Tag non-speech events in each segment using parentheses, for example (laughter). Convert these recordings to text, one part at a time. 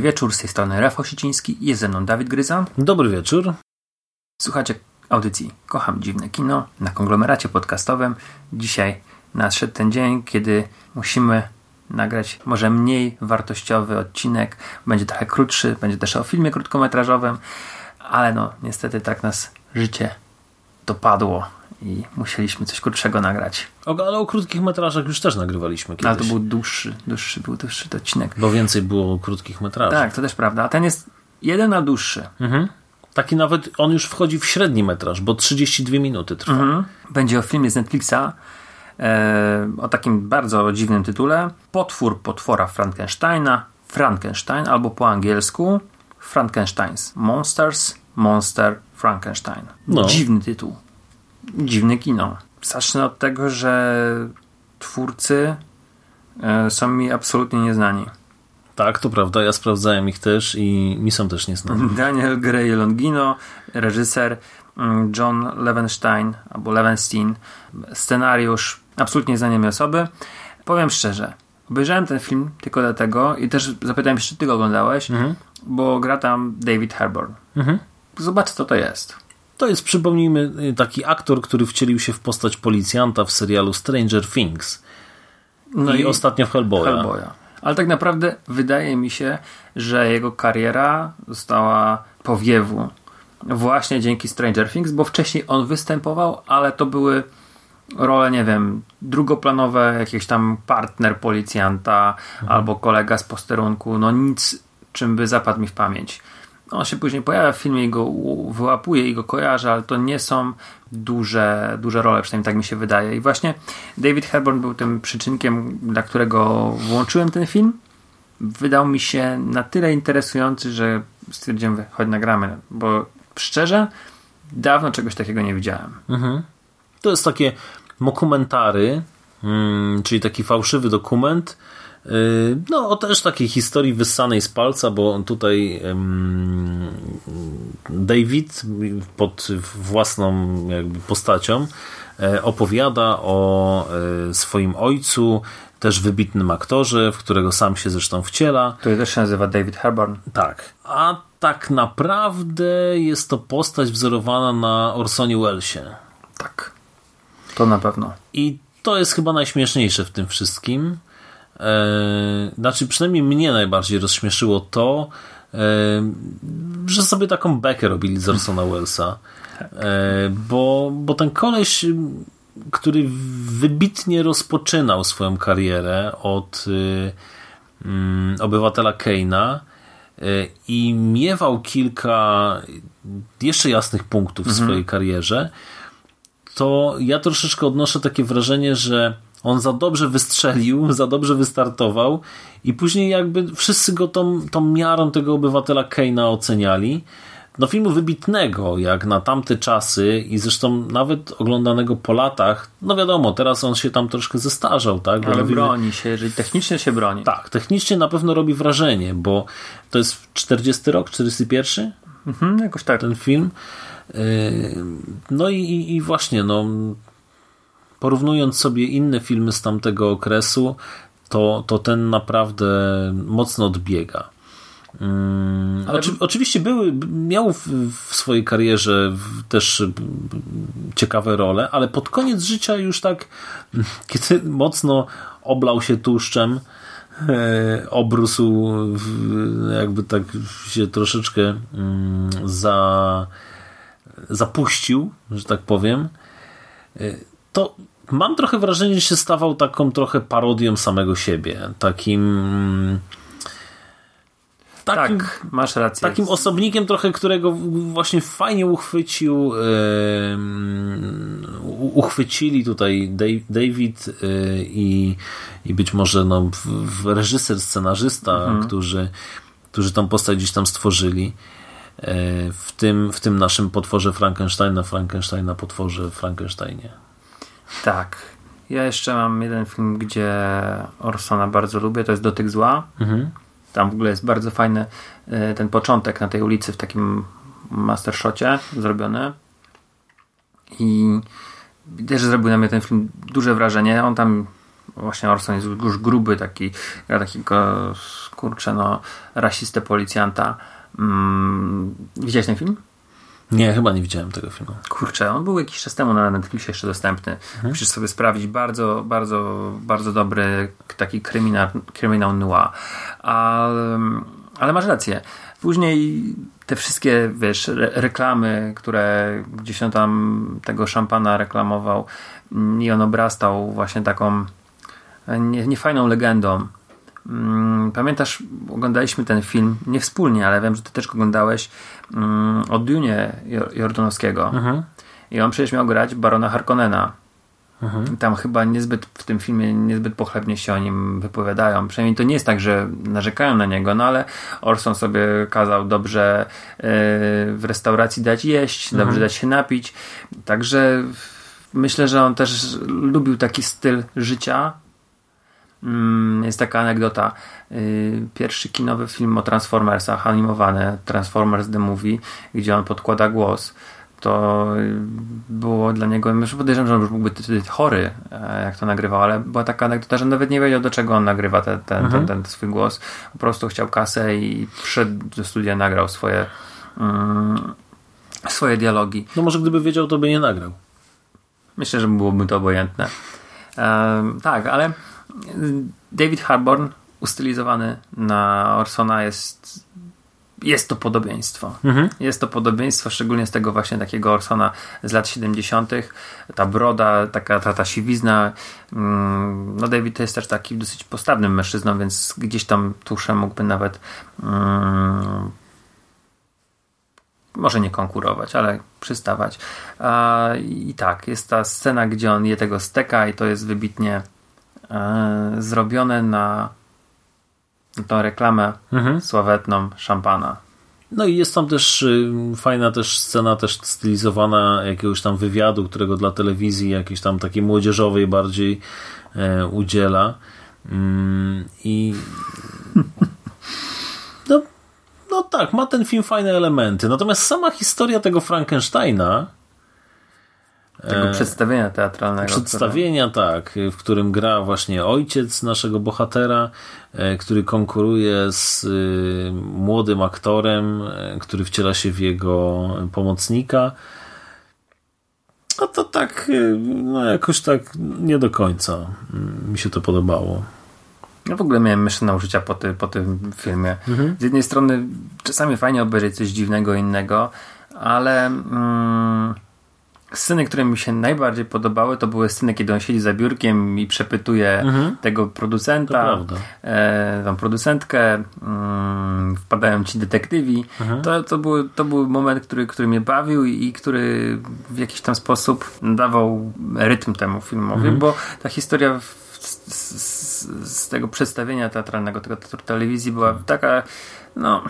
Dobry, wieczór. Z tej strony Rafał Siciński. Jest ze mną Dawid Gryza. Dobry wieczór. Słuchacie audycji Kocham Dziwne Kino na konglomeracie podcastowym. Dzisiaj nadszedł ten dzień, kiedy musimy nagrać może mniej wartościowy odcinek. Będzie trochę krótszy, będzie też o filmie krótkometrażowym, ale no niestety tak nas życie dopadło i musieliśmy coś krótszego nagrać. O, ale o krótkich metrażach już też nagrywaliśmy kiedyś. Ale to był dłuższy, dłuższy, był dłuższy odcinek. Bo więcej było krótkich metraży. Tak, to też prawda. A ten jest jeden na dłuższy. Mhm. Taki nawet, on już wchodzi w średni metraż, bo 32 minuty trwa. Mhm. Będzie o filmie z Netflixa e, o takim bardzo dziwnym tytule. Potwór potwora Frankensteina, Frankenstein, albo po angielsku Frankenstein's Monsters, Monster Frankenstein. No. Dziwny tytuł. Dziwne kino. Zacznę od tego, że twórcy e, są mi absolutnie nieznani. Tak, to prawda, ja sprawdzałem ich też i mi są też nieznani. (laughs) Daniel Gray Longino, reżyser mm, John Levenstein albo Levenstein, scenariusz absolutnie znane osoby. Powiem szczerze, obejrzałem ten film tylko dlatego i też zapytałem się, czy ty go oglądałeś, bo gra tam David Harbour. Zobacz, co to jest. To jest, przypomnijmy, taki aktor, który wcielił się w postać policjanta w serialu Stranger Things. No I, ostatnio w Hellboya. Hellboya. Ale tak naprawdę wydaje mi się, że jego kariera została powiewu właśnie dzięki Stranger Things, bo wcześniej on występował, ale to były role, nie wiem, drugoplanowe, jakiś tam partner policjanta albo kolega z posterunku, no nic, czym by zapadł mi w pamięć. On się później pojawia w filmie i go wyłapuje i go kojarzy, ale to nie są duże, duże role, przynajmniej tak mi się wydaje. I właśnie David Harbour był tym przyczynkiem, dla którego włączyłem ten film. Wydał mi się na tyle interesujący, że stwierdziłem, chodź nagramy, bo szczerze, dawno czegoś takiego nie widziałem. To jest takie mokumentary, mm, czyli taki fałszywy dokument. Yy, No, o też takiej historii wyssanej z palca, bo tutaj David pod własną jakby postacią e, opowiada o e, swoim ojcu, też wybitnym aktorze, w którego sam się zresztą wciela. Który też się nazywa David Harbour. Tak. A tak naprawdę jest to postać wzorowana na Orsonie Wellesie. Tak. To na pewno. I to jest chyba najśmieszniejsze w tym wszystkim. Eee, znaczy, przynajmniej mnie najbardziej rozśmieszyło to, eee, że sobie taką bekę robili z Orsona Wellesa. Eee, bo, bo ten koleś, który wybitnie rozpoczynał swoją karierę od mm, obywatela Keina i miewał kilka jeszcze jasnych punktów w swojej karierze, to ja troszeczkę odnoszę takie wrażenie, że on za dobrze wystrzelił, (laughs) za dobrze wystartował i później jakby wszyscy go tą, tą miarą tego obywatela Keina oceniali. No filmu wybitnego, jak na tamte czasy i zresztą nawet oglądanego po latach, no wiadomo, teraz on się tam troszkę zestarzał, tak? Bo Ale robimy- broni się, jeżeli technicznie się broni. Tak, technicznie na pewno robi wrażenie, bo to jest 40 rok, 41? Mhm, jakoś tak. ten film. Yy, No i, i właśnie, no, porównując sobie inne filmy z tamtego okresu, to, to ten naprawdę mocno odbiega. Mm, oczy, oczywiście były, miał w, w swojej karierze w- też ciekawe role, ale pod koniec życia już tak, kiedy mocno oblał się tłuszczem, e, obrósł, w- jakby tak się troszeczkę mm, za, zapuścił, że tak powiem, e, to mam trochę wrażenie, że się stawał taką trochę parodią samego siebie. Takim. takim, tak, masz rację. takim osobnikiem trochę, którego właśnie fajnie uchwycił uchwycili tutaj David e, i, i być może no, reżyser, scenarzysta, mhm. którzy, którzy tą postać gdzieś tam stworzyli e, w tym, w tym naszym potworze Frankensteina, Frankensteina potworze Frankensteinie. Tak. Ja jeszcze mam jeden film, gdzie Orsona bardzo lubię, to jest Dotyk Zła. Mhm. Tam w ogóle jest bardzo fajny e, ten początek na tej ulicy w takim mastershocie zrobiony. I też zrobił na mnie ten film duże wrażenie. On tam właśnie Orson jest już gruby, taki gra takiego kurczę, no rasistę policjanta. Mm, widziałeś ten film? Nie, chyba nie widziałem tego filmu. Kurczę, on był jakiś czas temu na Netflixie jeszcze dostępny. Mhm. Musisz sobie sprawdzić. Bardzo, bardzo, bardzo dobry taki kryminał, kryminał noir. Ale, ale masz rację. Później te wszystkie, wiesz, re reklamy, które gdzieś on tam tego szampana reklamował i on obrastał właśnie taką nie, niefajną legendą. Mm, pamiętasz, oglądaliśmy ten film, nie wspólnie, ale wiem, że ty też go oglądałeś mm, o Dunie Jordanowskiego. Mhm. I on przecież miał grać Barona Harkonnena. Mhm. Tam chyba niezbyt w tym filmie niezbyt pochlebnie się o nim wypowiadają. Przynajmniej to nie jest tak, że narzekają na niego, no ale Orson sobie kazał dobrze yy, w restauracji dać jeść, mhm. dobrze dać się napić. Także myślę, że on też lubił taki styl życia. Mm, jest taka anegdota. Yy, pierwszy kinowy film o Transformersach, animowany Transformers The Movie, gdzie on podkłada głos to było dla niego, już podejrzewam, że on już byłby chory, e, jak to nagrywał, ale była taka anegdota, że nawet nie wiedział, do czego on nagrywa ten, ten, mhm. ten, ten swój głos. Po prostu chciał kasę i przyszedł do studia, nagrał swoje um, swoje dialogi. No może gdyby wiedział, to by nie nagrał. Myślę, że byłoby to obojętne. Um, tak, ale David Harbour ustylizowany na Orsona jest jest to podobieństwo. Mhm. Jest to podobieństwo, szczególnie z tego właśnie takiego Orsona z lat 70. Ta broda, taka ta, ta siwizna. Mm, no David to jest też taki dosyć postawnym mężczyzną, więc gdzieś tam tuszem mógłby nawet um, może nie konkurować, ale przystawać. I tak, jest ta scena, gdzie on je tego steka i to jest wybitnie e, zrobione na tą reklamę mhm. sławetną szampana. No i jest tam też y, fajna też scena też stylizowana jakiegoś tam wywiadu, którego dla telewizji jakiejś tam takiej młodzieżowej bardziej e, udziela. Mm, I (laughs) no, no tak, ma ten film fajne elementy. Natomiast sama historia tego Frankensteina tego e, przedstawienia teatralnego. Przedstawienia, które... tak, w którym gra właśnie ojciec naszego bohatera, e, który konkuruje z y, młodym aktorem, e, który wciela się w jego pomocnika. No to tak, y, no jakoś tak nie do końca mm, mi się to podobało. Ja w ogóle miałem myszne uczucia po, ty, po tym filmie. Mhm. Z jednej strony czasami fajnie obejrzeć coś dziwnego, innego, ale... Mm, Sceny, które mi się najbardziej podobały, to były sceny, kiedy on siedzi za biurkiem i przepytuje mhm. tego producenta, e, tą producentkę, mm, wpadają ci detektywi. Mhm. To, to, był, to był moment, który, który mnie bawił i, i który w jakiś tam sposób dawał rytm temu filmowi, mhm. bo ta historia w, z, z, z, tego przedstawienia teatralnego, tego telewizji była taka, no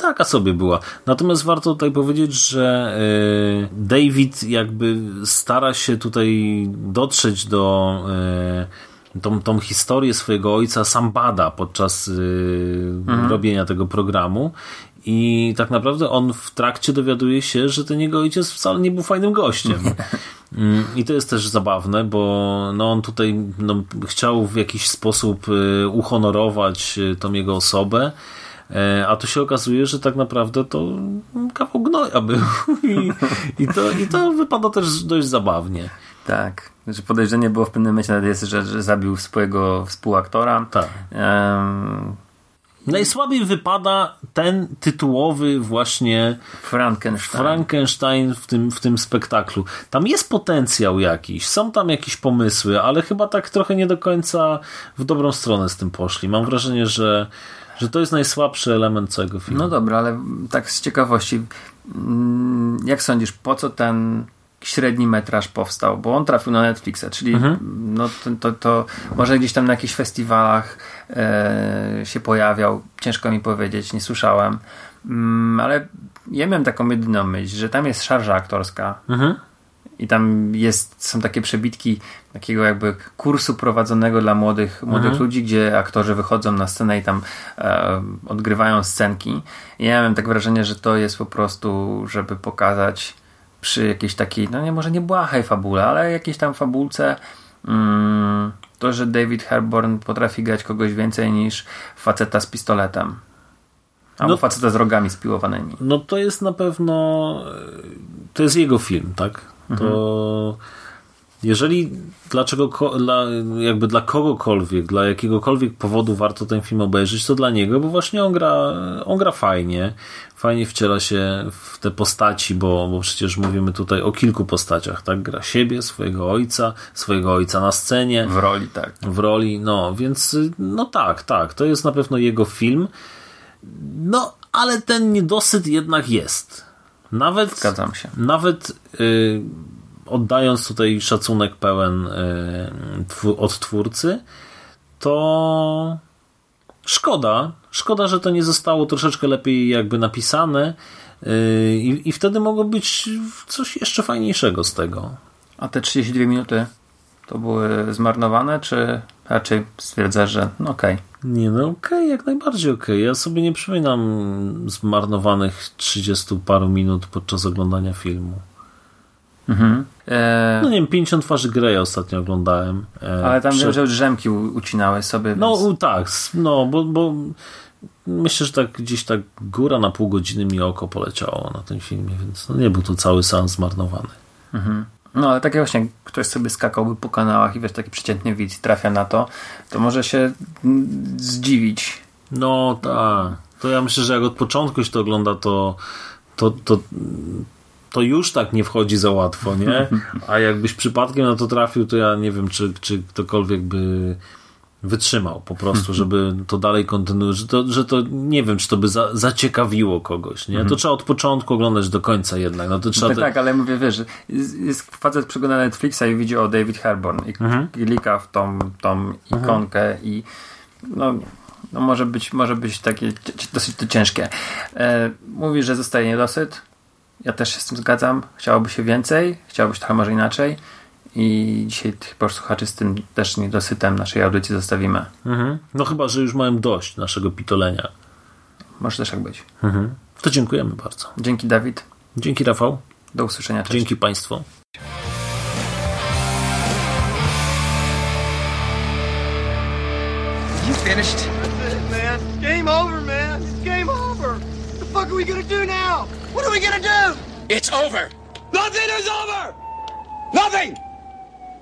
taka sobie była. Natomiast warto tutaj powiedzieć, że e, David jakby stara się tutaj dotrzeć do e, tą, tą historię swojego ojca sam bada podczas e, mhm. robienia tego programu i tak naprawdę on w trakcie dowiaduje się, że ten jego ojciec wcale nie był fajnym gościem. (laughs) Mm, I to jest też zabawne, bo no on tutaj no, chciał w jakiś sposób uhonorować tą jego osobę, a tu się okazuje, że tak naprawdę to kawał gnoja był. (laughs) I, i, to, i to wypada też dość zabawnie. Tak. Znaczy podejrzenie było w pewnym momencie jest, że, że zabił swojego współaktora. Tak. Um... Najsłabiej wypada ten tytułowy właśnie Frankenstein. Frankenstein w tym, w tym spektaklu. Tam jest potencjał jakiś, są tam jakieś pomysły, ale chyba tak trochę nie do końca w dobrą stronę z tym poszli. Mam wrażenie, że że to jest najsłabszy element całego filmu. No dobra, ale tak z ciekawości, mm, jak sądzisz, po co ten średni metraż powstał? Bo on trafił na Netflixa, czyli no to, to, to może gdzieś tam na jakichś festiwalach e, się pojawiał. Ciężko mi powiedzieć, nie słyszałem. Mm, ale ja miałem taką jedyną myśl, że tam jest szarża aktorska. I tam jest, są takie przebitki takiego jakby kursu prowadzonego dla młodych, młodych ludzi, gdzie aktorzy wychodzą na scenę i tam e, odgrywają scenki. I ja miałem tak wrażenie, że to jest po prostu, żeby pokazać przy jakiejś takiej, no nie może nie błahej fabule, ale jakiejś tam fabulce mm, to, że David Herborn potrafi grać kogoś więcej niż faceta z pistoletem. Albo No- faceta z rogami spiłowanymi. No to jest na pewno e, to jest jego film, tak? To jeżeli dlaczego dla, jakby dla kogokolwiek, dla jakiegokolwiek powodu warto ten film obejrzeć, to dla niego, bo właśnie on gra, on gra fajnie, fajnie wciela się w te postaci, bo, bo przecież mówimy tutaj o kilku postaciach, tak? Gra siebie, swojego ojca, swojego ojca na scenie W roli, tak. w roli, no więc no tak, tak, to jest na pewno jego film. No, ale ten niedosyt jednak jest. Nawet, Zgadzam się. nawet y, oddając tutaj szacunek pełen y, od twórcy, to szkoda, szkoda, że to nie zostało troszeczkę lepiej jakby napisane y, i, wtedy mogło być coś jeszcze fajniejszego z tego. A te 32 minuty to były zmarnowane, czy raczej stwierdzasz, że no okej. Nie, no okej, jak najbardziej okej. Ja sobie nie przypominam zmarnowanych 30 paru minut podczas oglądania filmu. E, No nie wiem, 50 twarzy Greya ostatnio oglądałem. E, ale tam prze- wiem, że drzemki ucinałeś sobie. No więc... tak, no bo, bo myślę, że tak gdzieś tak góra na pół godziny mi oko poleciało na tym filmie, więc no nie był to cały seans zmarnowany. No ale takie właśnie, ktoś sobie skakałby po kanałach i wiesz, taki przeciętny widz trafia na to, to może się zdziwić. No tak. To ja myślę, że jak od początku się to ogląda, to, to, to, to już tak nie wchodzi za łatwo, nie? (laughs) A jakbyś przypadkiem na to trafił, to ja nie wiem, czy, czy ktokolwiek by wytrzymał po prostu, żeby to dalej kontynuować, że to, że to nie wiem, czy to by za, zaciekawiło kogoś, nie? To trzeba od początku oglądać do końca jednak, no to trzeba... Tak, te- tak, ale mówię, wiesz, jest, facet przegląda Netflixa i widzi o David Harborn i klika w tą, tą ikonkę i no, no może być może być takie dosyć to ciężkie. E, mówi, że zostaje niedosyt. Ja też się z tym zgadzam. Chciałoby się więcej, chciałoby się trochę może inaczej. I dzisiaj tych posłuchaczy z tym też niedosytem naszej audycji zostawimy. Mhm. No chyba, że już mają dość naszego pitolenia. Może też tak być. Mhm. To dziękujemy bardzo. Dzięki Dawid. Dzięki Rafał, Do usłyszenia. Cześć. dzięki Państwu. You finished? That's it, man. Game over, man. It's game over. What the fuck are we gonna do now? What are we gonna do? It's over. Nothing is over! Nothing!